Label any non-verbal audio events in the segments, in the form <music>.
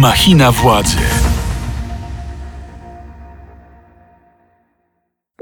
Machina władzy.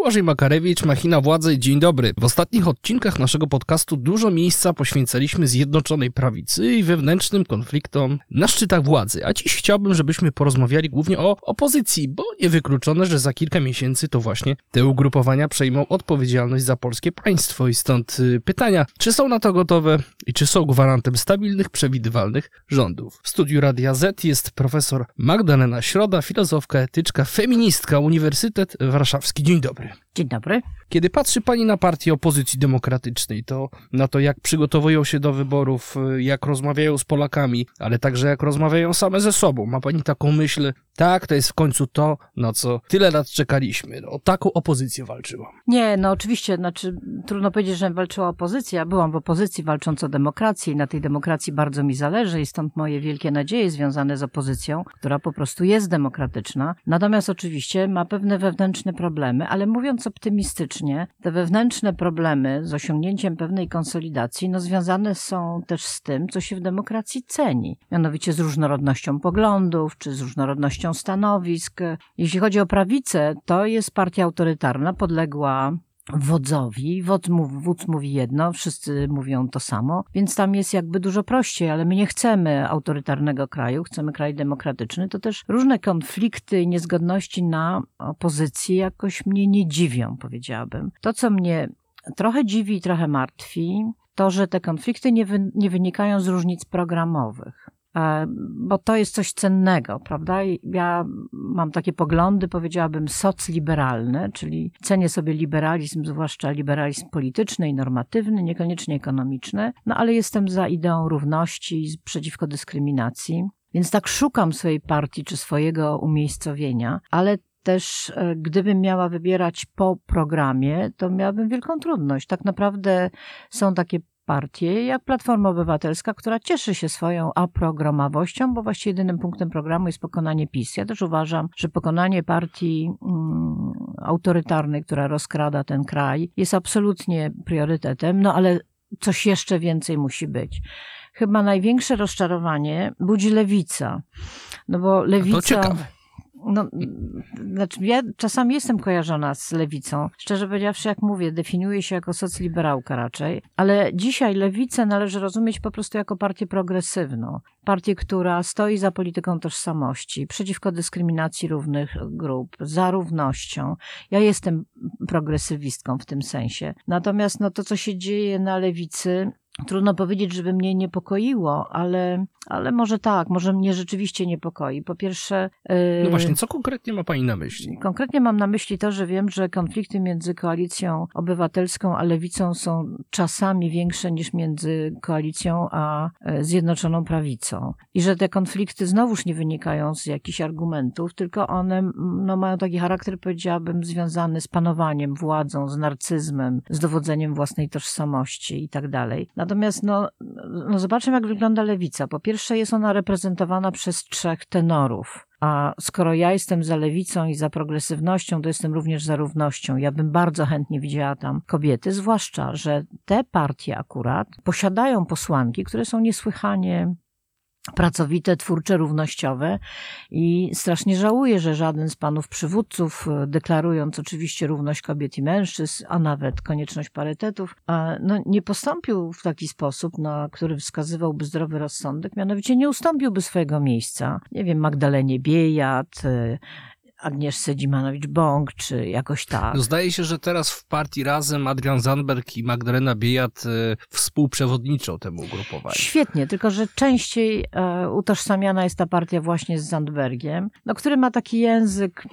Błażej Makarewicz, Machina Władzy, dzień dobry. W ostatnich odcinkach naszego podcastu dużo miejsca poświęcaliśmy Zjednoczonej Prawicy i wewnętrznym konfliktom na szczytach władzy, a dziś chciałbym, żebyśmy porozmawiali głównie o opozycji, bo niewykluczone, że za kilka miesięcy to właśnie te ugrupowania przejmą odpowiedzialność za polskie państwo i stąd y, pytania, czy są na to gotowe i czy są gwarantem stabilnych, przewidywalnych rządów. W studiu Radia Z jest profesor Magdalena Środa, filozofka, etyczka, feministka, Uniwersytet Warszawski. Dzień dobry. time. Dzień dobry. Kiedy patrzy pani na partię opozycji demokratycznej, to na to, jak przygotowują się do wyborów, jak rozmawiają z Polakami, ale także jak rozmawiają same ze sobą, ma pani taką myśl, tak, to jest w końcu to, na co tyle lat czekaliśmy. O taką opozycję walczyłam. Nie, no oczywiście, znaczy trudno powiedzieć, że walczyła opozycja. Byłam w opozycji walcząc o demokrację i na tej demokracji bardzo mi zależy i stąd moje wielkie nadzieje związane z opozycją, która po prostu jest demokratyczna. Natomiast oczywiście ma pewne wewnętrzne problemy, ale mówiąc optymistycznie, te wewnętrzne problemy z osiągnięciem pewnej konsolidacji, no związane są też z tym, co się w demokracji ceni. Mianowicie z różnorodnością poglądów, czy z różnorodnością stanowisk. Jeśli chodzi o prawicę, to jest partia autorytarna, podległa wodzowi. Wodz, wódz mówi jedno, wszyscy mówią to samo, więc tam jest jakby dużo prościej, ale my nie chcemy autorytarnego kraju, chcemy kraj demokratyczny. To też różne konflikty i niezgodności na opozycji jakoś mnie nie dziwią, powiedziałabym. To, co mnie trochę dziwi i trochę martwi, to, że te konflikty nie, wy, nie wynikają z różnic programowych. E, bo to jest coś cennego, prawda? Ja mam takie poglądy, powiedziałabym, socliberalne, czyli cenię sobie liberalizm, zwłaszcza liberalizm polityczny i normatywny, niekoniecznie ekonomiczny, no ale jestem za ideą równości i przeciwko dyskryminacji. Więc tak szukam swojej partii czy swojego umiejscowienia, ale też e, gdybym miała wybierać po programie, to miałabym wielką trudność. Tak naprawdę są takie partię, jak Platforma Obywatelska, która cieszy się swoją aprogramowością, bo właściwie jedynym punktem programu jest pokonanie PiS. Ja też uważam, że pokonanie partii mm, autorytarnej, która rozkrada ten kraj, jest absolutnie priorytetem, no ale coś jeszcze więcej musi być. Chyba największe rozczarowanie budzi lewica. No bo lewica. No, znaczy ja czasami jestem kojarzona z lewicą. Szczerze powiedziawszy, jak mówię, definiuję się jako socliberałka raczej, ale dzisiaj lewicę należy rozumieć po prostu jako partię progresywną. Partię, która stoi za polityką tożsamości, przeciwko dyskryminacji równych grup, za równością. Ja jestem progresywistką w tym sensie. Natomiast no, to, co się dzieje na lewicy, Trudno powiedzieć, żeby mnie niepokoiło, ale, ale może tak, może mnie rzeczywiście niepokoi. Po pierwsze. Yy, no właśnie, co konkretnie ma Pani na myśli? Konkretnie mam na myśli to, że wiem, że konflikty między koalicją obywatelską a lewicą są czasami większe niż między koalicją a e, Zjednoczoną Prawicą. I że te konflikty znowuż nie wynikają z jakichś argumentów, tylko one no, mają taki charakter, powiedziałabym, związany z panowaniem, władzą, z narcyzmem, z dowodzeniem własnej tożsamości i tak dalej. Natomiast no, no zobaczmy, jak wygląda lewica. Po pierwsze, jest ona reprezentowana przez trzech tenorów. A skoro ja jestem za lewicą i za progresywnością, to jestem również za równością. Ja bym bardzo chętnie widziała tam kobiety, zwłaszcza, że te partie akurat posiadają posłanki, które są niesłychanie pracowite, twórcze, równościowe i strasznie żałuję, że żaden z panów przywódców, e, deklarując oczywiście równość kobiet i mężczyzn, a nawet konieczność parytetów, no, nie postąpił w taki sposób, na który wskazywałby zdrowy rozsądek, mianowicie nie ustąpiłby swojego miejsca, nie wiem, Magdalenie Biejat, e, Agnieszce Dzimanowicz-Bąk, czy jakoś tak. No zdaje się, że teraz w partii razem Adrian Zandberg i Magdalena Biejat y, współprzewodniczą temu ugrupowaniu. Świetnie, tylko że częściej e, utożsamiana jest ta partia właśnie z Zandbergiem, no, który ma taki język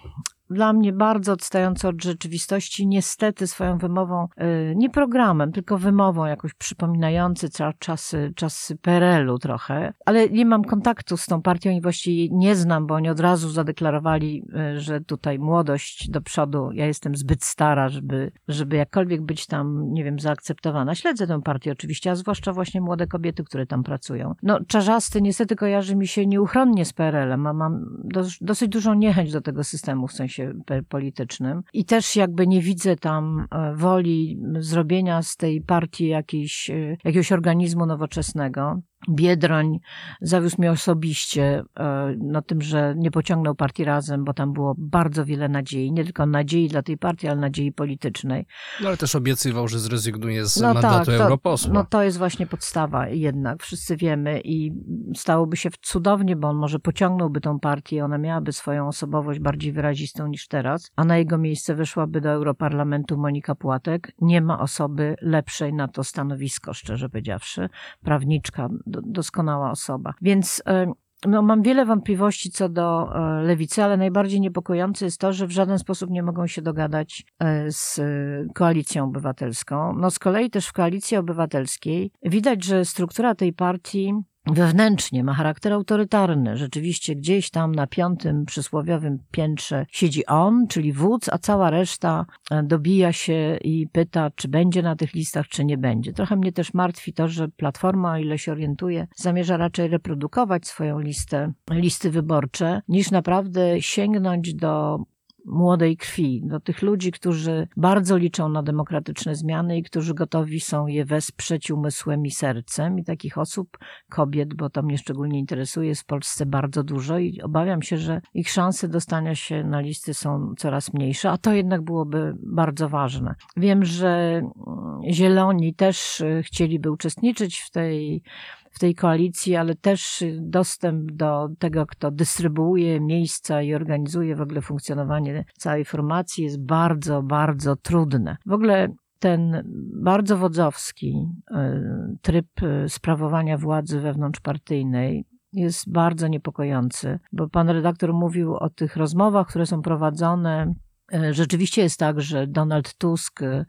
dla mnie bardzo odstający od rzeczywistości, niestety swoją wymową, y, nie programem, tylko wymową jakoś przypominający czasy, czasy PRL-u trochę, ale nie mam kontaktu z tą partią i właściwie nie znam, bo oni od razu zadeklarowali, y, że tutaj młodość do przodu, ja jestem zbyt stara, żeby, żeby jakkolwiek być tam, nie wiem, zaakceptowana. Śledzę tę partię oczywiście, a zwłaszcza właśnie młode kobiety, które tam pracują. No, Czarzasty niestety kojarzy mi się nieuchronnie z PRL-em, mam, mam dosyć dużą niechęć do tego systemu, w sensie politycznym. I też jakby nie widzę tam e, woli zrobienia z tej partii jakiejś, e, jakiegoś organizmu nowoczesnego. Biedroń zawiózł mnie osobiście e, na tym, że nie pociągnął partii razem, bo tam było bardzo wiele nadziei. Nie tylko nadziei dla tej partii, ale nadziei politycznej. No ale też obiecywał, że zrezygnuje z no mandatu tak, europosła. No to jest właśnie podstawa jednak, wszyscy wiemy i stałoby się cudownie, bo on może pociągnąłby tą partię, ona miałaby swoją osobowość bardziej wyrazistą niż teraz, a na jego miejsce wyszłaby do Europarlamentu Monika Płatek. Nie ma osoby lepszej na to stanowisko, szczerze powiedziawszy. Prawniczka, doskonała osoba. Więc e, no, mam wiele wątpliwości co do e, lewicy, ale najbardziej niepokojące jest to, że w żaden sposób nie mogą się dogadać e, z koalicją obywatelską. No z kolei też w koalicji obywatelskiej widać, że struktura tej partii wewnętrznie ma charakter autorytarny. Rzeczywiście gdzieś tam na piątym przysłowiowym piętrze siedzi on, czyli wódz, a cała reszta e, dobija się i pyta, czy będzie na tych listach, czy nie będzie. Trochę mnie też martwi to, że Platforma, o ile się orientuje, zamierza raczej reprodukować swoją listę, listy wyborcze, niż naprawdę sięgnąć do młodej krwi, do tych ludzi, którzy bardzo liczą na demokratyczne zmiany i którzy gotowi są je wesprzeć umysłem i sercem. I takich osób, kobiet, bo to mnie szczególnie interesuje, jest w Polsce bardzo dużo i obawiam się, że ich szanse dostania się na listy są coraz mniejsze, a to jednak byłoby bardzo ważne. Wiem, że mm, Zieloni też y, chcieliby uczestniczyć w tej w tej koalicji, ale też dostęp do tego, kto dystrybuuje miejsca i organizuje w ogóle funkcjonowanie całej formacji jest bardzo, bardzo trudne. W ogóle ten bardzo wodzowski e, tryb e, sprawowania władzy wewnątrzpartyjnej jest bardzo niepokojący, bo pan redaktor mówił o tych rozmowach, które są prowadzone rzeczywiście jest tak, że Donald Tusk e,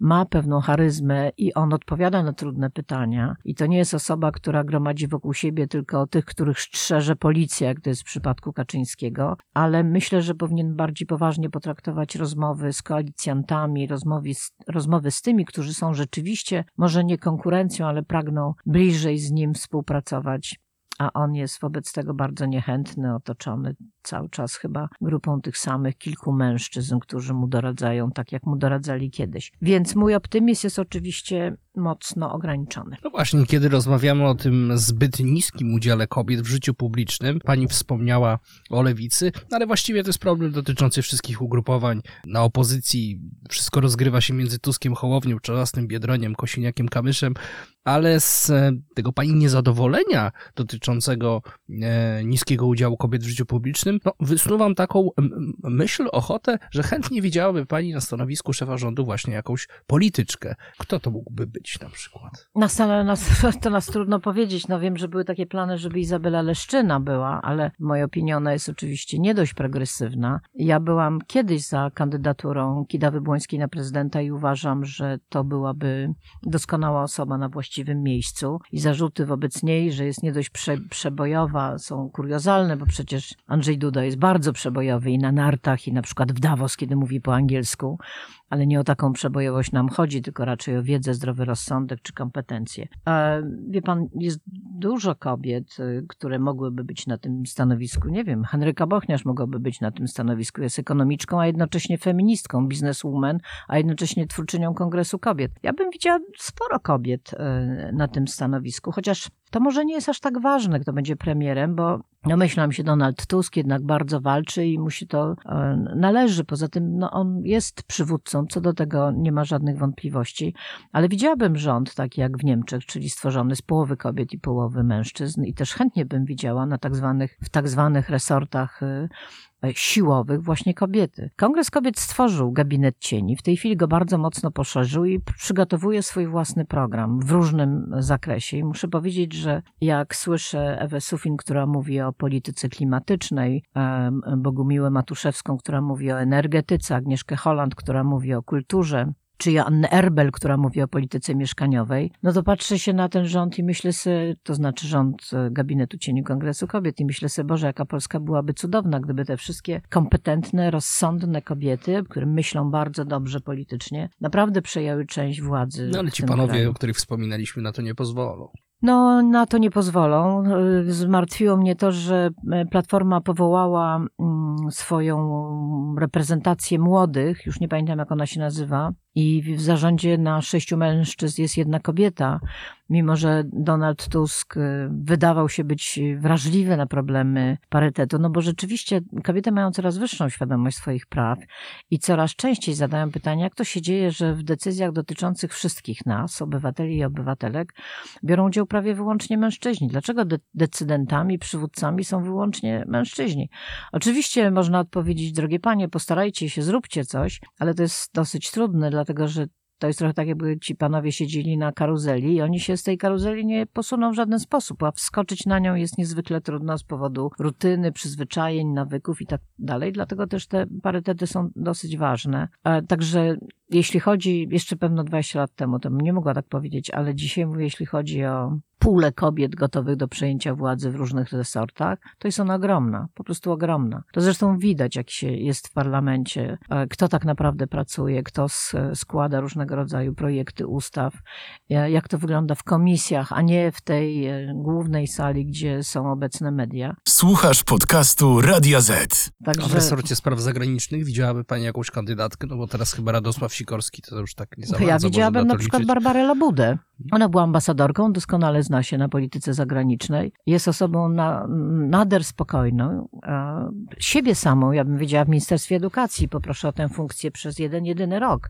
ma pewną charyzmę i on odpowiada na trudne pytania. I to nie jest osoba, która gromadzi wokół siebie tylko tych, których strzeże policja, jak to jest w przypadku Kaczyńskiego, ale myślę, że powinien bardziej poważnie potraktować rozmowy z koalicjantami, rozmowy z, rozmowy z tymi, którzy są rzeczywiście może nie konkurencją, ale pragną bliżej z nim współpracować a on jest wobec tego bardzo niechętny, otoczony cały czas chyba grupą tych samych kilku mężczyzn, którzy mu doradzają tak, jak mu doradzali kiedyś. Więc mój optymizm jest oczywiście mocno ograniczony. No właśnie, kiedy rozmawiamy o tym zbyt niskim udziale kobiet w życiu publicznym, pani wspomniała o lewicy, no ale właściwie to jest problem dotyczący wszystkich ugrupowań. Na opozycji wszystko rozgrywa się między Tuskiem, Hołownią, Czarnastym, Biedroniem, Kosiniakiem, Kamyszem, ale z e, tego pani niezadowolenia dotyczącego e, niskiego udziału kobiet w życiu publicznym, no, wysnuwam taką myśl, ochotę, że chętnie widziałaby pani na stanowisku szefa rządu właśnie jakąś polityczkę. Kto to mógłby być na przykład? Na nas, <laughs> to nas trudno powiedzieć. No wiem, że były takie plany, żeby Izabela Leszczyna była, ale w opinii ona jest oczywiście nie dość progresywna. Ja byłam kiedyś za kandydaturą Kidawy Błońskiej na prezydenta i uważam, że to byłaby doskonała osoba na właściwym miejscu i zarzuty wobec niej, że jest nie dość prze, przebojowa, są kuriozalne, bo przecież Andrzej Duda jest bardzo przebojowy i na nartach, i na przykład w Davos, kiedy mówi po angielsku, ale nie o taką przebojowość nam chodzi, tylko raczej o wiedzę, zdrowy rozsądek czy kompetencje. wie pan, jest dużo kobiet, y, które mogłyby być na tym stanowisku. Nie wiem, Henryka Bochniarz mogłaby być na tym stanowisku. Jest ekonomiczką, a jednocześnie feministką, bizneswoman, a jednocześnie twórczynią Kongresu Kobiet. Ja bym widziała sporo kobiet y, na tym stanowisku, chociaż to może nie jest aż tak ważne, kto będzie premierem, bo Domyślam się, Donald Tusk jednak bardzo walczy i mu się to e, należy. Poza tym no, on jest przywódcą, co do tego nie ma żadnych wątpliwości. Ale widziałabym rząd taki jak w Niemczech, czyli stworzony z połowy kobiet i połowy mężczyzn i też chętnie bym widziała na tak zwanych, w tak zwanych resortach E, siłowych właśnie kobiety. Kongres Kobiet stworzył gabinet cieni, w tej chwili go bardzo mocno poszerzył i przygotowuje swój własny program w różnym zakresie. I muszę powiedzieć, że jak słyszę Ewę Sufin, która mówi o polityce klimatycznej, Bogumiłę Matuszewską, która mówi o energetyce, Agnieszkę Holland, która mówi o kulturze, czy Joannę Erbel, która mówi o polityce mieszkaniowej, no to patrzę się na ten rząd i myślę sobie, to znaczy rząd e, Gabinetu Cieni Kongresu Kobiet i myślę sobie, Boże, jaka Polska byłaby cudowna, gdyby te wszystkie kompetentne, rozsądne kobiety, które myślą bardzo dobrze politycznie, naprawdę przejęły część władzy. No ale ci panowie, kraju. o których wspominaliśmy, na to nie pozwolą. No, na to nie pozwolą. Zmartwiło mnie to, że e, Platforma powołała mm, swoją reprezentację młodych, już nie pamiętam jak ona się nazywa, i w zarządzie na sześciu mężczyzn jest jedna kobieta, mimo że Donald Tusk y, wydawał się być wrażliwy na problemy parytetu, no bo rzeczywiście kobiety mają coraz wyższą świadomość swoich praw i coraz częściej zadają pytania, jak to się dzieje, że w decyzjach dotyczących wszystkich nas, obywateli i obywatelek, biorą udział prawie wyłącznie mężczyźni. Dlaczego de decydentami, przywódcami są wyłącznie mężczyźni? Oczywiście można odpowiedzieć, drogie panie, postarajcie się, zróbcie coś, ale to jest dosyć trudne, dlatego że to jest trochę tak, jakby ci panowie siedzieli na karuzeli i oni się z tej karuzeli nie posuną w żaden sposób, a wskoczyć na nią jest niezwykle trudno z powodu rutyny, przyzwyczajeń, nawyków i tak dalej. Dlatego też te parytety są dosyć ważne. Także jeśli chodzi, jeszcze pewno 20 lat temu, to bym nie mogła tak powiedzieć, ale dzisiaj mówię, jeśli chodzi o pulę kobiet gotowych do przejęcia władzy w różnych resortach, to jest ona ogromna, po prostu ogromna. To zresztą widać, jak się jest w parlamencie, e, kto tak naprawdę pracuje, kto składa różnego rodzaju projekty ustaw, e, jak to wygląda w komisjach, a nie w tej e, głównej sali, gdzie są obecne media. Słuchasz podcastu Radia Z. Także... A w resorcie spraw zagranicznych widziałaby Pani jakąś kandydatkę? No bo teraz chyba Radosław Sikorski to już tak nie za Ja widziałabym na przykład Barbarę Labudę. Ona była ambasadorką, doskonale zna się na polityce zagranicznej. Jest osobą na, nader spokojną. Siebie samą, ja bym wiedziała w Ministerstwie Edukacji, poproszę o tę funkcję przez jeden, jedyny rok.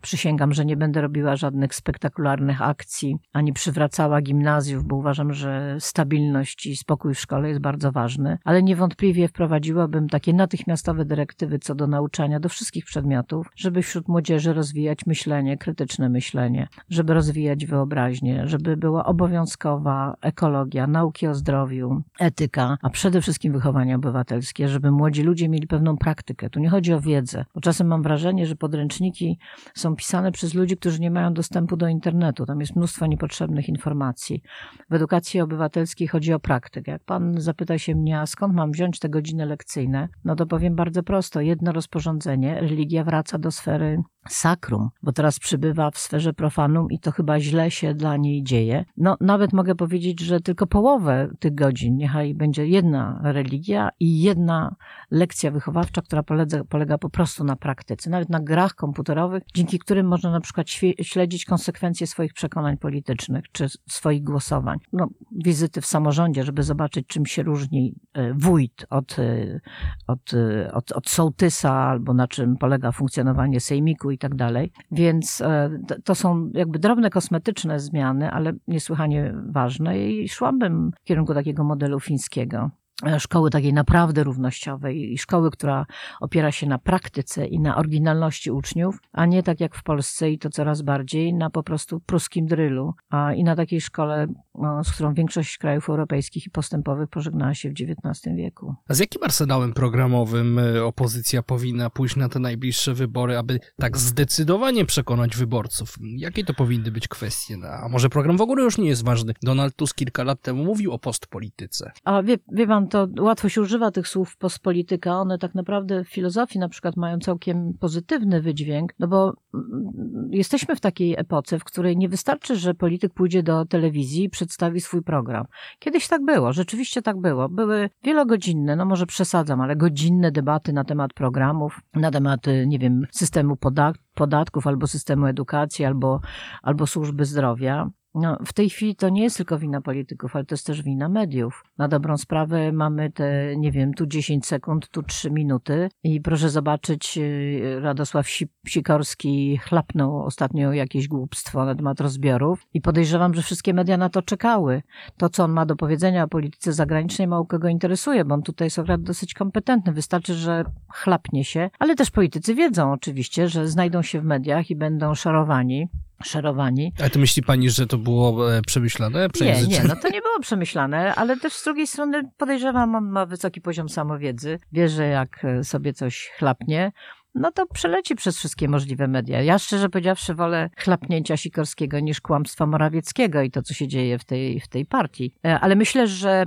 Przysięgam, że nie będę robiła żadnych spektakularnych akcji, ani przywracała gimnazjów, bo uważam, że stabilność i spokój w szkole jest bardzo ważny, ale niewątpliwie wprowadziłabym takie natychmiastowe dyrektywy co do nauczania do wszystkich przedmiotów, żeby wśród młodzieży rozwijać myślenie, krytyczne myślenie, żeby rozwijać wyobraźnię, żeby była obowiązkowa ekologia, nauki o zdrowiu, etyka, a przede wszystkim wychowanie obywatelskie, żeby młodzi ludzie mieli pewną praktykę. Tu nie chodzi o wiedzę, bo czasem mam wrażenie, że podręczniki są pisane przez ludzi, którzy nie mają dostępu do internetu. Tam jest mnóstwo niepotrzebnych informacji. W edukacji obywatelskiej chodzi o praktykę. Jak pan zapyta się mnie, a skąd mam wziąć te godziny lekcyjne, no to powiem bardzo prosto. Jedno rozporządzenie, religia wraca do sfery sakrum, bo teraz przybywa w sferze profanum i to chyba źle się dla niej dzieje. No, nawet mogę powiedzieć, że tylko połowę tych godzin, niechaj będzie jedna religia i jedna lekcja wychowawcza, która polega, polega po prostu na praktyce, nawet na grach komputerowych, dzięki którym można na przykład śledzić konsekwencje swoich przekonań politycznych czy swoich głosowań. No, wizyty w samorządzie, żeby zobaczyć, czym się różni e, wójt od, e, od, e, od, od sołtysa, albo na czym polega funkcjonowanie sejmiku i tak dalej. Więc e, to są jakby drobne kosmetyczne zmiany, ale niesłychanie ważne i szłabym w kierunku takiego modelu fińskiego. E, szkoły takiej naprawdę równościowej i szkoły, która opiera się na praktyce i na oryginalności uczniów, a nie tak jak w Polsce i to coraz bardziej na po prostu pruskim drylu, a i na takiej szkole, no, z którą większość krajów europejskich i postępowych pożegnała się w XIX wieku. A z jakim arsenałem programowym e, opozycja powinna pójść na te najbliższe wybory, aby tak zdecydowanie przekonać wyborców? Jakie to powinny być kwestie? A może program w ogóle już nie jest ważny? Donald Tusk kilka lat temu mówił o postpolityce. A wie, wie pan, to łatwo się używa tych słów postpolityka. One tak naprawdę w filozofii na przykład mają całkiem pozytywny wydźwięk, no bo mm, jesteśmy w takiej epoce, w której nie wystarczy, że polityk pójdzie do telewizji i przedstawi swój program. Kiedyś tak było, rzeczywiście tak było. Były wielogodzinne, no może przesadzam, ale godzinne debaty na temat programów, na temat, nie wiem, systemu podatków albo systemu edukacji, albo, albo służby zdrowia. No, w tej chwili to nie jest tylko wina polityków, ale to jest też wina mediów. Na dobrą sprawę mamy te, nie wiem, tu 10 sekund, tu 3 minuty i proszę zobaczyć, y, Radosław Sikorski chlapnął ostatnio jakieś głupstwo na temat rozbiorów i podejrzewam, że wszystkie media na to czekały. To, co on ma do powiedzenia o polityce zagranicznej, mało kogo interesuje, bo on tutaj jest akurat dosyć kompetentny. Wystarczy, że chlapnie się, ale też politycy wiedzą oczywiście, że znajdą się w mediach i będą szarowani szerowani. Ale to myśli pani, że to było e, przemyślane? Nie, nie, no to nie było przemyślane, ale też z drugiej strony podejrzewam, on ma wysoki poziom samowiedzy, wie, że jak e, sobie coś chlapnie, no to przeleci przez wszystkie możliwe media. Ja szczerze powiedziawszy wolę chlapnięcia Sikorskiego niż kłamstwa Morawieckiego i to, co się dzieje w tej, w tej partii. E, ale myślę, że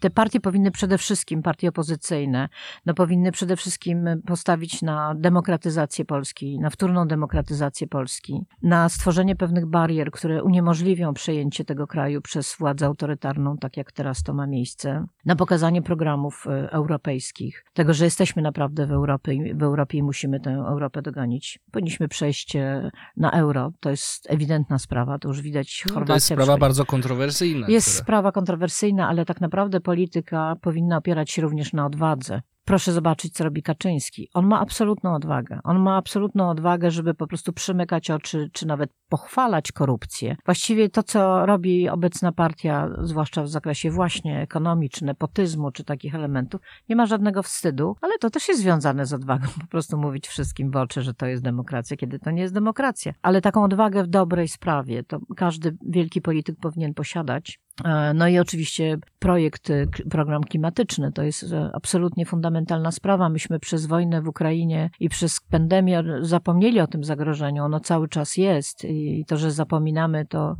te partie powinny przede wszystkim, partie opozycyjne, no powinny przede wszystkim postawić na demokratyzację Polski, na wtórną demokratyzację Polski, na stworzenie pewnych barier, które uniemożliwią przejęcie tego kraju przez władzę autorytarną, tak jak teraz to ma miejsce, na pokazanie programów e, europejskich, tego, że jesteśmy naprawdę w Europie w Europie i musimy tę Europę dogonić. Powinniśmy przejść e, na euro. To jest ewidentna sprawa, to już widać No, Chorwacja. to jest sprawa przejdzie. bardzo kontrowersyjna. Jest która- sprawa kontrowersyjna, ale tak naprawdę polityka powinna opierać się również na odwadze. Proszę zobaczyć, co robi Kaczyński. On ma absolutną odwagę. On ma absolutną odwagę, żeby po prostu przymykać oczy, czy nawet pochwalać korupcję. Właściwie to, co robi obecna partia, zwłaszcza w zakresie właśnie ekonomii, czy nepotyzmu, czy takich elementów, nie ma żadnego wstydu, ale to też jest związane z odwagą. Po prostu mówić wszystkim w oczy, że to jest demokracja, kiedy to nie jest demokracja. Ale taką odwagę w dobrej sprawie, to każdy wielki polityk powinien posiadać. E, No i oczywiście projekt, k- program klimatyczny to jest e, absolutnie fundamentalna sprawa. Myśmy przez wojnę w Ukrainie i przez pandemię zapomnieli o tym zagrożeniu. Ono cały czas jest i to, że zapominamy, to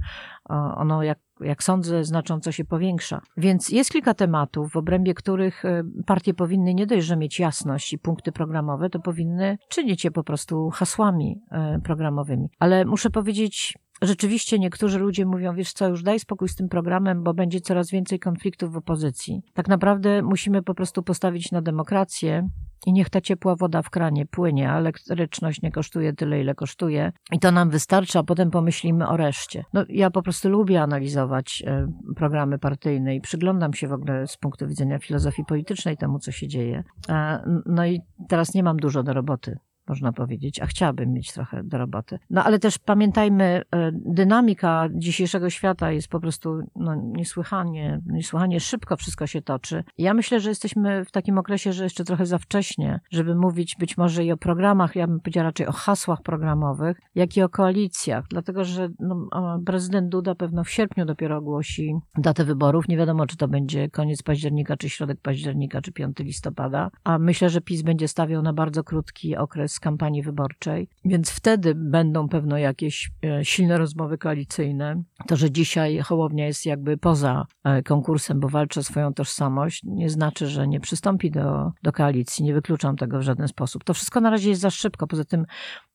ono, jak, jak sądzę, znacząco się powiększa. Więc jest kilka tematów, w obrębie których e, partie powinny nie dość, że mieć jasność i punkty programowe, to powinny czynić je po prostu hasłami programowymi. Ale muszę powiedzieć, Rzeczywiście niektórzy ludzie mówią, wiesz co, już daj spokój z tym programem, bo będzie coraz więcej konfliktów w opozycji. Tak naprawdę musimy po prostu postawić na demokrację i niech ta ciepła woda w kranie płynie, a elektryczność nie kosztuje tyle, ile kosztuje. I to nam wystarczy, a potem pomyślimy o reszcie. No, ja po prostu lubię analizować e, programy partyjne i przyglądam się w ogóle z punktu widzenia filozofii politycznej temu, co się dzieje. E, No i teraz nie mam dużo do roboty można powiedzieć, a chciałabym mieć trochę do roboty. No ale też pamiętajmy, e, dynamika dzisiejszego świata jest po prostu no, niesłychanie, niesłychanie szybko wszystko się toczy. Ja myślę, że jesteśmy w takim okresie, że jeszcze trochę za wcześnie, żeby mówić być może i o programach, ja bym powiedziała raczej o hasłach programowych, jak i o koalicjach, dlatego że no, prezydent Duda pewno w sierpniu dopiero ogłosi datę wyborów. Nie wiadomo, czy to będzie koniec października, czy środek października, czy 5 listopada, a myślę, że PiS będzie stawiał na bardzo krótki okres kampanii wyborczej, więc wtedy będą pewno jakieś e, silne rozmowy koalicyjne. To, że dzisiaj Hołownia jest jakby poza e, konkursem, bo walczy o swoją tożsamość, nie znaczy, że nie przystąpi do, do koalicji. Nie wykluczam tego w żaden sposób. To wszystko na razie jest za szybko. Poza tym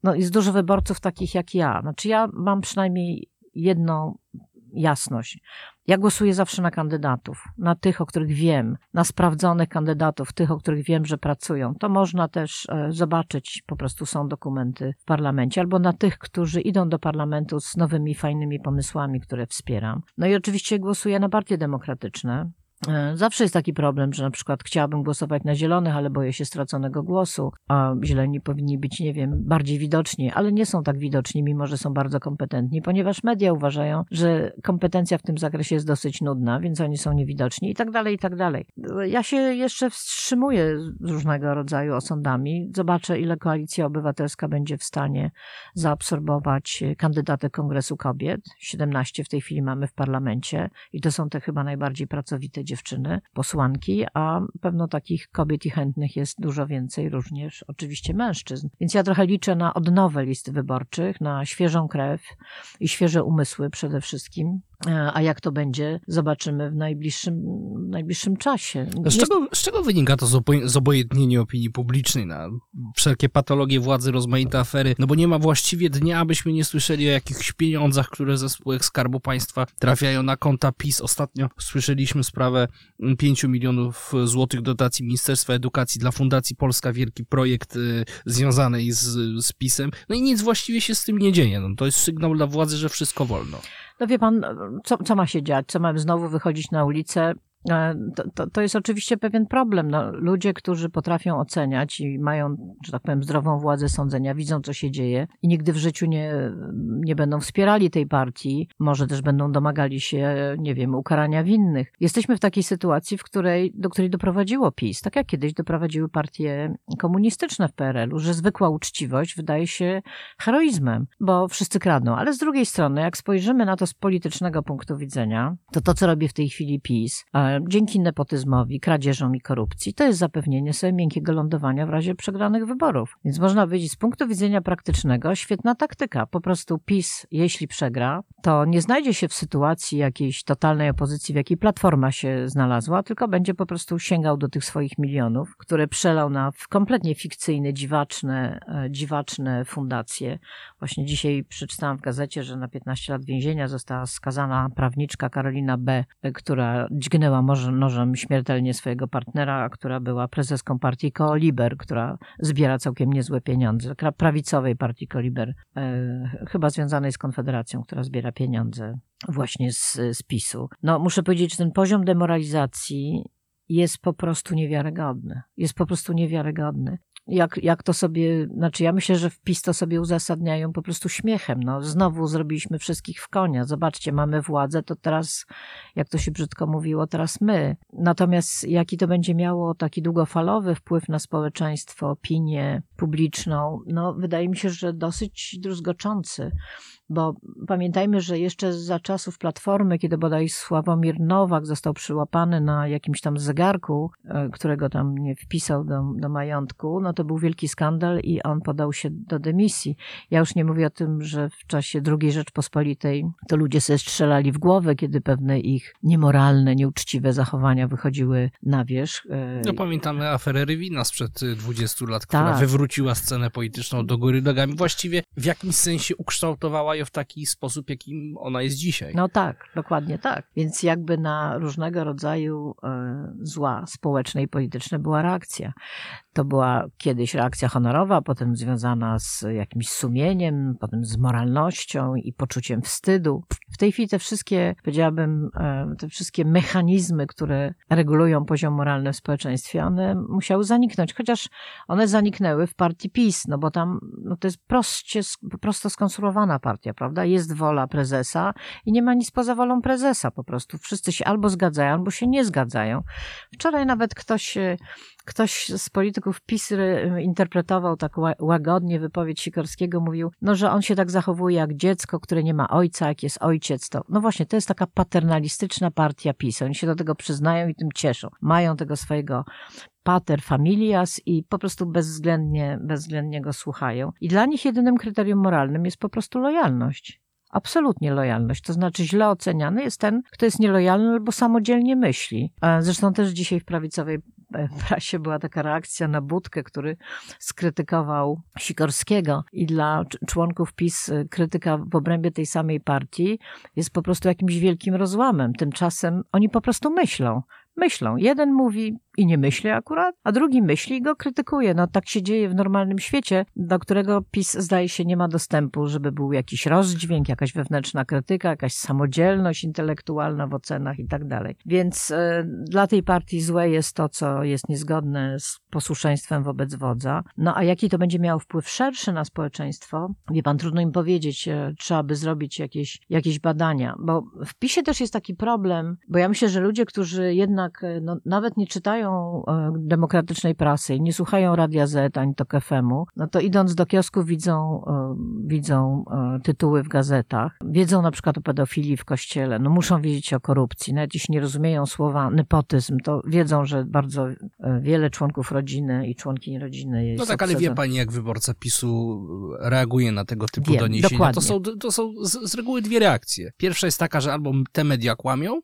no, jest dużo wyborców takich jak ja. Znaczy ja mam przynajmniej jedną jasność. Ja głosuję zawsze na kandydatów, na tych, o których wiem, na sprawdzonych kandydatów, tych, o których wiem, że pracują. To można też e, zobaczyć, po prostu są dokumenty w parlamencie, albo na tych, którzy idą do parlamentu z nowymi, fajnymi pomysłami, które wspieram. No i oczywiście głosuję na partie demokratyczne. E, Zawsze jest taki problem, że na przykład chciałabym głosować na zielonych, ale boję się straconego głosu, a zieloni powinni być, nie wiem, bardziej widoczni, ale nie są tak widoczni, mimo że są bardzo kompetentni, ponieważ media uważają, że kompetencja w tym zakresie jest dosyć nudna, więc oni są niewidoczni i tak dalej, i tak dalej. Ja się jeszcze wstrzymuję z różnego rodzaju osądami. Zobaczę, ile Koalicja Obywatelska będzie w stanie zaabsorbować kandydatek Kongresu Kobiet. 17 w tej chwili mamy w parlamencie i to są te chyba najbardziej pracowite dziewczyny, posłanki, a pewno takich kobiet i chętnych jest dużo więcej, również oczywiście mężczyzn. Więc ja trochę liczę na odnowę listy wyborczych, na świeżą krew i świeże umysły przede wszystkim. E, A jak to będzie, zobaczymy w najbliższym, w najbliższym czasie. Z czego, z czego wynika to zobo- zobojętnienie opinii publicznej na wszelkie patologie władzy, rozmaite afery? No bo nie ma właściwie dnia, abyśmy nie słyszeli o jakichś pieniądzach, które ze spółek Skarbu Państwa trafiają na konta PiS. Ostatnio słyszeliśmy sprawę 5 milionów złotych dotacji Ministerstwa Edukacji dla Fundacji Polska, wielki projekt y, związany z, z PiSem. No i nic właściwie się z tym nie dzieje. No, to jest sygnał dla władzy, że wszystko wolno. No wie pan, co, co ma się dziać? Co mamy znowu wychodzić na ulicę? E, To, to, to jest oczywiście pewien problem. No, ludzie, którzy potrafią oceniać i mają, że tak powiem, zdrową władzę sądzenia, widzą, co się dzieje i nigdy w życiu nie, nie będą wspierali tej partii, może też będą domagali się, nie wiem, ukarania winnych. Jesteśmy w takiej sytuacji, w której, do której doprowadziło PiS, tak jak kiedyś doprowadziły partie komunistyczne w PRL-u, że zwykła uczciwość wydaje się heroizmem, bo wszyscy kradną. Ale z drugiej strony, jak spojrzymy na to z politycznego punktu widzenia, to to, co robi w tej chwili PiS, e, dzięki nepotyzmowi, kradzieżom i korupcji, to jest zapewnienie sobie miękkiego lądowania w razie przegranych wyborów. Więc można powiedzieć, z punktu widzenia praktycznego, świetna taktyka. Po prostu PiS, jeśli przegra, to nie znajdzie się w sytuacji jakiejś totalnej opozycji, w jakiej Platforma się znalazła, tylko będzie po prostu sięgał do tych swoich milionów, które przelał na kompletnie fikcyjne, dziwaczne, e, dziwaczne fundacje. Właśnie dzisiaj przeczytałam w gazecie, że na 15 lat więzienia została skazana prawniczka Karolina B., e, która dźgnęła może, nożem śmiertelnie swojego partnera, która była prezeską partii Kooliber, która zbiera całkiem niezłe pieniądze. Prawicowej partii Kooliber, e, chyba związanej z Konfederacją, która zbiera pieniądze właśnie z, z PiSu. No, muszę powiedzieć, że ten poziom demoralizacji jest po prostu niewiarygodny. Jest po prostu niewiarygodny jak, jak to sobie, znaczy ja myślę, że w PiS to sobie uzasadniają po prostu śmiechem. No, znowu zrobiliśmy wszystkich w konia. Zobaczcie, mamy władzę, to teraz, jak to się brzydko mówiło, teraz my. Natomiast jaki to będzie miało taki długofalowy wpływ na społeczeństwo, opinię publiczną, no wydaje mi się, że dosyć druzgoczący bo pamiętajmy, że jeszcze za czasów Platformy, kiedy bodaj Sławomir Nowak został przyłapany na jakimś tam zegarku, e, którego tam nie wpisał do, do majątku, no to był wielki skandal i on podał się do dymisji. Ja już nie mówię o tym, że w czasie II Rzeczpospolitej to ludzie sobie strzelali w głowę, kiedy pewne ich niemoralne, nieuczciwe zachowania wychodziły na wierzch. E, no pamiętamy aferę Rywina sprzed 20 lat, która tak. wywróciła scenę polityczną do góry nogami. Właściwie w jakimś sensie ukształtowała w taki sposób, jakim ona jest dzisiaj. No tak, dokładnie tak. Więc jakby na różnego rodzaju e, zła społeczne i polityczne była reakcja. To była kiedyś reakcja honorowa, potem związana z jakimś sumieniem, potem z moralnością i poczuciem wstydu. W tej chwili te wszystkie, powiedziałabym, e, te wszystkie mechanizmy, które regulują poziom moralny w społeczeństwie, one musiały zaniknąć, chociaż one zaniknęły w partii PiS, no bo tam no to jest prosto skonstruowana partia, prawda? Jest wola prezesa i nie ma nic poza wolą prezesa po prostu. Wszyscy się albo zgadzają, albo się nie zgadzają. Wczoraj nawet ktoś ktoś z polityków PiS interpretował tak łagodnie wypowiedź Sikorskiego, mówił, no, że on się tak zachowuje jak dziecko, które nie ma ojca, jak jest ojciec, to no właśnie, to jest taka paternalistyczna partia PiS. Oni się do tego przyznają i tym cieszą. Mają tego swojego pater familias i po prostu bezwzględnie, bezwzględnie go słuchają. I dla nich jedynym kryterium moralnym jest po prostu lojalność. Absolutnie lojalność. To znaczy źle oceniany jest ten, kto jest nielojalny albo samodzielnie myśli. Zresztą też dzisiaj w prawicowej prasie była taka reakcja na Budkę, który skrytykował Sikorskiego i dla członków PiS y, krytyka w obrębie tej samej partii jest po prostu jakimś wielkim rozłamem. Tymczasem oni po prostu myślą myślą. Jeden mówi i nie myśli akurat, a drugi myśli i go krytykuje. No tak się dzieje w normalnym świecie, do którego PiS zdaje się nie ma dostępu, żeby był jakiś rozdźwięk, jakaś wewnętrzna krytyka, jakaś samodzielność intelektualna w ocenach i tak dalej. Więc y, dla tej partii złe jest to, co jest niezgodne z posłuszeństwem wobec wodza. No a jaki to będzie miało wpływ szerszy na społeczeństwo? Wie pan, trudno im powiedzieć. Trzeba by zrobić jakieś, jakieś badania, bo w PiSie też jest taki problem, bo ja myślę, że ludzie, którzy jednak y, no, nawet nie czytają e, demokratycznej prasy i nie słuchają Radia Z ani to FM-u, no to idąc do kiosku widzą, e, widzą e, tytuły w gazetach, wiedzą na przykład o pedofilii w kościele, no muszą wiedzieć o korupcji, nawet jeśli nie rozumieją słowa nepotyzm, to wiedzą, że bardzo wiele członków rodziny i członkiń rodziny jest No tak, ale wie pani, jak wyborca PiSu reaguje na tego typu Wiem, doniesienia? Dokładnie. To są, to są z, z reguły dwie reakcje. Pierwsza jest taka, że albo te media kłamią,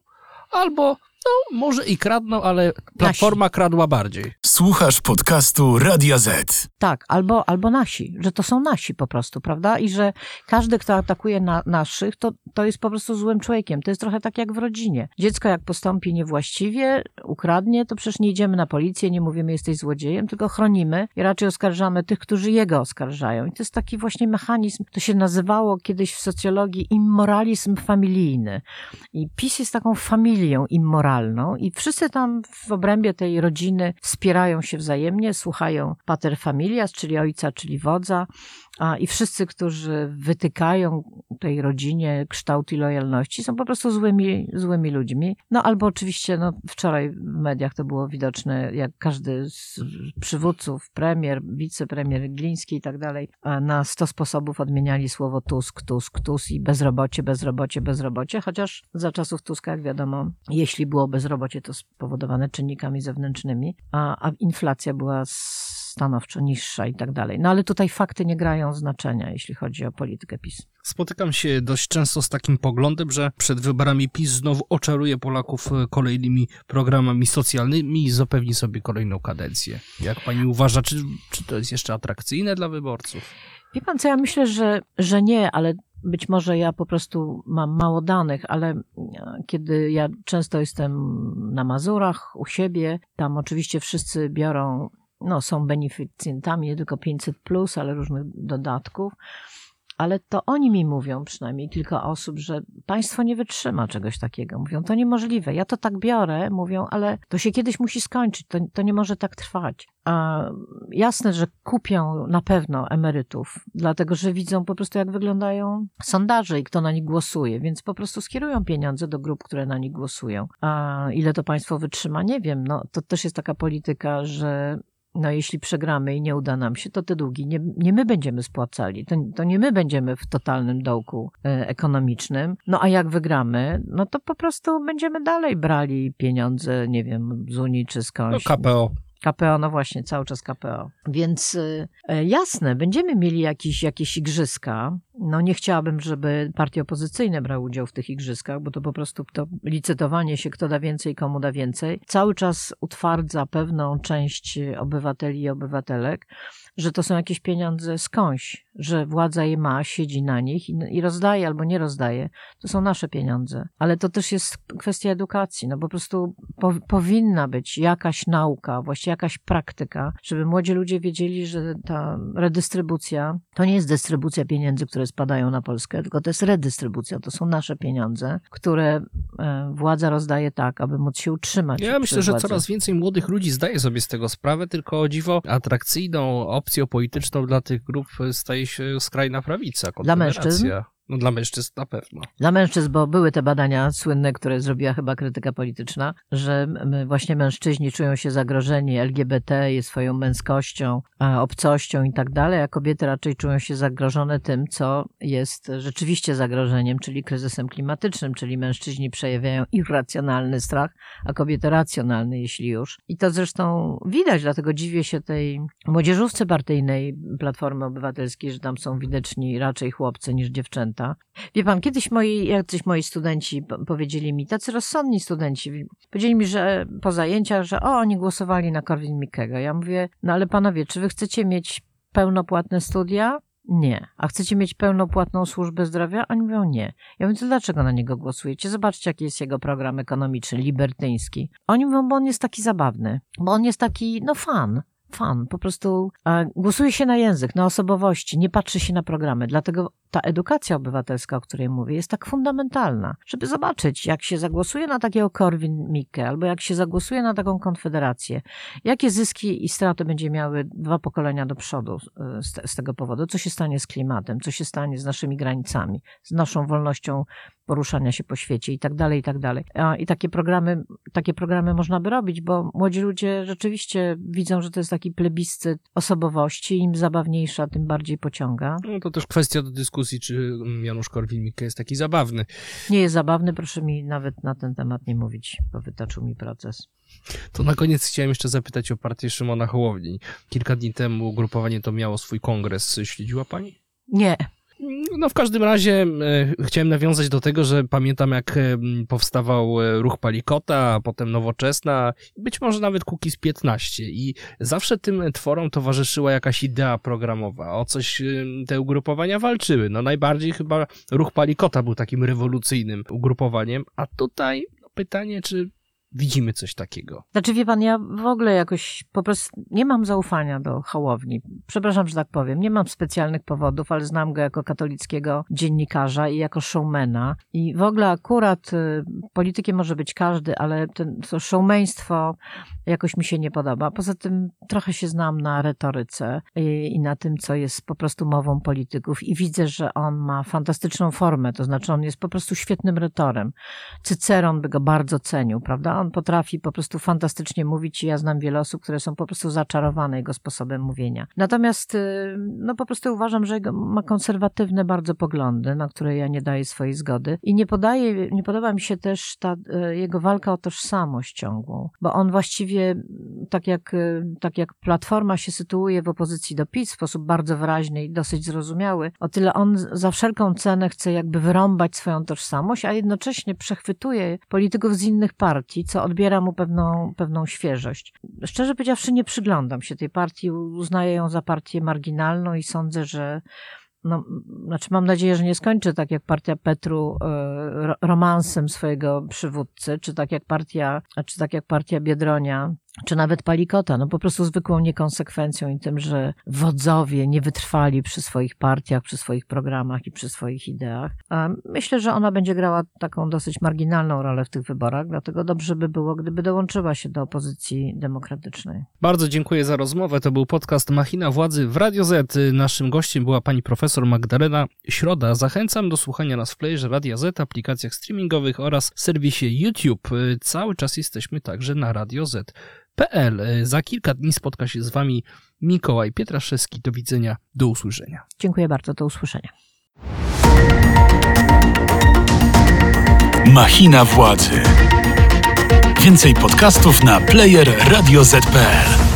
albo no, może i kradną, ale Platforma nasi. kradła bardziej. Słuchasz podcastu Radia Z. Tak, albo, albo nasi, że to są nasi po prostu, prawda? I że każdy, kto atakuje na, naszych, to, to jest po prostu złym człowiekiem. To jest trochę tak jak w rodzinie. Dziecko jak postąpi niewłaściwie, ukradnie, to przecież nie idziemy na policję, nie mówimy jesteś złodziejem, tylko chronimy i raczej oskarżamy tych, którzy jego oskarżają. I to jest taki właśnie mechanizm, to się nazywało kiedyś w socjologii immoralizm familijny. I PiS jest taką familią immoralną i wszyscy tam w obrębie tej rodziny wspierają się wzajemnie, słuchają pater familias, czyli ojca, czyli wodza, a, I wszyscy, którzy wytykają tej rodzinie kształt i lojalności, są po prostu złymi, złymi ludźmi. No albo oczywiście, no, wczoraj w mediach to było widoczne, jak każdy z przywódców, premier, wicepremier Gliński i tak dalej, na sto sposobów odmieniali słowo Tusk, Tusk, Tusk i bezrobocie, bezrobocie, bezrobocie, chociaż za czasów Tuska, jak wiadomo, jeśli było bezrobocie, to spowodowane czynnikami zewnętrznymi, a, a inflacja była stanowczo niższa i tak dalej. No ale tutaj fakty nie grają znaczenia, jeśli chodzi o politykę PiS. Spotykam się dość często z takim poglądem, że przed wyborami PiS znowu oczaruje Polaków e, kolejnymi programami socjalnymi i zapewni sobie kolejną kadencję. Jak pani uważa, czy, czy to jest jeszcze atrakcyjne dla wyborców? Wie pan co, ja myślę, że, że nie, ale być może ja po prostu mam mało danych, ale e, kiedy ja często jestem na Mazurach, u siebie, tam oczywiście wszyscy biorą, no są beneficjentami nie tylko 500, plus, ale różnych dodatków ale to oni mi mówią, przynajmniej kilka osób, że państwo nie wytrzyma czegoś takiego. Mówią, to niemożliwe. Ja to tak biorę, mówią, ale to się kiedyś musi skończyć, to, to nie może tak trwać. A jasne, że kupią na pewno emerytów, dlatego że widzą po prostu, jak wyglądają sondaże i kto na nich głosuje, więc po prostu skierują pieniądze do grup, które na nich głosują. A ile to państwo wytrzyma, nie wiem. No, to też jest taka polityka, że no jeśli przegramy i nie uda nam się, to te długi nie, nie my będziemy spłacali, to, to nie my będziemy w totalnym dołku e, ekonomicznym. No a jak wygramy, no to po prostu będziemy dalej brali pieniądze, nie wiem, z Unii czy skądś. No KPO. KPO, no właśnie, cały czas KPO. Więc y, e, jasne, będziemy mieli jakieś, jakieś igrzyska. No nie chciałabym, żeby partie opozycyjne brały udział w tych igrzyskach, bo to po prostu to licytowanie się, kto da więcej, komu da więcej, cały czas utwardza pewną część obywateli i obywatelek, że to są jakieś pieniądze skądś, że władza je ma, siedzi na nich i, i rozdaje albo nie rozdaje. To są nasze pieniądze. Ale to też jest kwestia edukacji. No po prostu po, powinna być jakaś nauka, właściwie jakaś praktyka, żeby młodzi ludzie wiedzieli, że ta redystrybucja to nie jest dystrybucja pieniędzy, które spadają na Polskę, tylko to jest redystrybucja. To są nasze pieniądze, które e, władza rozdaje tak, aby móc się utrzymać. Ja myślę, że coraz więcej młodych ludzi zdaje sobie z tego sprawę, tylko o dziwo atrakcyjną opcją polityczną dla tych grup staje się skrajna prawica. Dla mężczyzn? No dla mężczyzn na pewno. Dla mężczyzn, bo były te badania słynne, które zrobiła chyba krytyka polityczna, że właśnie mężczyźni czują się zagrożeni LGBT, swoją męskością, obcością i tak dalej, a kobiety raczej czują się zagrożone tym, co jest rzeczywiście zagrożeniem, czyli kryzysem klimatycznym, czyli mężczyźni przejawiają irracjonalny strach, a kobiety racjonalny, jeśli już. I to zresztą widać, dlatego dziwię się tej młodzieżówce partyjnej Platformy Obywatelskiej, że tam są widoczni raczej chłopcy niż dziewczęta Wie pan, kiedyś moi, jacyś moi studenci powiedzieli mi, tacy rozsądni studenci, powiedzieli mi, że po zajęciach, że o, oni głosowali na Korwin Mikkego. Ja mówię, no ale panowie, czy wy chcecie mieć pełnopłatne studia? Nie. A chcecie mieć pełnopłatną służbę zdrowia? Oni mówią nie. Ja mówię, to dlaczego na niego głosujecie? Zobaczcie, jaki jest jego program ekonomiczny, libertyński. Oni mówią, bo on jest taki zabawny, bo on jest taki, no fan fan. Po prostu głosuje się na język, na osobowości, nie patrzy się na programy. Dlatego ta edukacja obywatelska, o której mówię, jest tak fundamentalna, żeby zobaczyć, jak się zagłosuje na takiego Korwin-Mikke, albo jak się zagłosuje na taką konfederację, jakie zyski i straty będzie miały dwa pokolenia do przodu e, z, z tego powodu, co się stanie z klimatem, co się stanie z naszymi granicami, z naszą wolnością poruszania się po świecie i tak dalej, i tak dalej. I takie programy, takie programy można by robić, bo młodzi ludzie rzeczywiście widzą, że to jest taki plebiscyt osobowości, im zabawniejsza, tym bardziej pociąga. No to też kwestia do dyskusji, czy Janusz Korwin-Mikke jest taki zabawny. Nie jest zabawny, proszę mi nawet na ten temat nie mówić, bo wytaczył mi proces. To na koniec chciałem jeszcze zapytać o partię Szymona Hołowni. Kilka dni temu ugrupowanie to miało swój kongres. Śledziła pani? Nie, no w każdym razie e, chciałem nawiązać do tego, że pamiętam jak e, powstawał e, ruch Palikota, a potem Nowoczesna, być może nawet Kukiz 15 i zawsze tym tworom towarzyszyła jakaś idea programowa, o coś te ugrupowania walczyły. No najbardziej chyba ruch Palikota był takim rewolucyjnym ugrupowaniem, a tutaj no, pytanie, czy widzimy coś takiego. Znaczy, wie pan, ja w ogóle jakoś po prostu nie mam zaufania do Hołowni. Przepraszam, że tak powiem. Nie mam specjalnych powodów, ale znam go jako katolickiego dziennikarza i jako showmana. I w ogóle akurat y, politykiem może być każdy, ale ten, to showmeństwo jakoś mi się nie podoba. Poza tym trochę się znam na retoryce i, i na tym, co jest po prostu mową polityków i widzę, że on ma fantastyczną formę, to znaczy on jest po prostu świetnym retorem. Cyceron by go bardzo cenił, prawda? On potrafi po prostu fantastycznie mówić i ja znam wiele osób, które są po prostu zaczarowane jego sposobem mówienia. Natomiast y, no po prostu uważam, że ma konserwatywne bardzo poglądy, na które ja nie daję swojej zgody i nie podaje, nie podoba mi się też ta y, jego walka o tożsamość ciągłą, bo on właściwie tak jak, y, tak jak Platforma się sytuuje w opozycji do PiS w sposób bardzo wyraźny i dosyć zrozumiały, o tyle on za wszelką cenę chce jakby wyrąbać swoją tożsamość, a jednocześnie przechwytuje polityków z innych partii, co odbiera mu pewną, pewną świeżość. Szczerze powiedziawszy, nie przyglądam się tej partii, uznaję ją za partię marginalną i sądzę, że no, znaczy mam nadzieję, że nie skończy tak jak partia Petru e, romansem swojego przywódcy, czy tak jak partia, czy tak jak partia Biedronia, czy nawet Palikota, no po prostu zwykłą niekonsekwencją i tym, że wodzowie nie wytrwali przy swoich partiach, przy swoich programach i przy swoich ideach. Myślę, że ona będzie grała taką dosyć marginalną rolę w tych wyborach, dlatego dobrze by było, gdyby dołączyła się do opozycji demokratycznej. Bardzo dziękuję za rozmowę. To był podcast Machina Władzy w Radio Z. Naszym gościem była pani profesor Magdalena Środa. Zachęcam do słuchania nas w playerze Radia Z, aplikacjach streamingowych oraz serwisie YouTube. Cały czas jesteśmy także na Radio Z. PL. Za kilka dni spotka się z Wami Mikołaj Pietraszewski. Do widzenia, do usłyszenia. Dziękuję bardzo, do usłyszenia. Machina władzy. Więcej podcastów na player radioz.pl.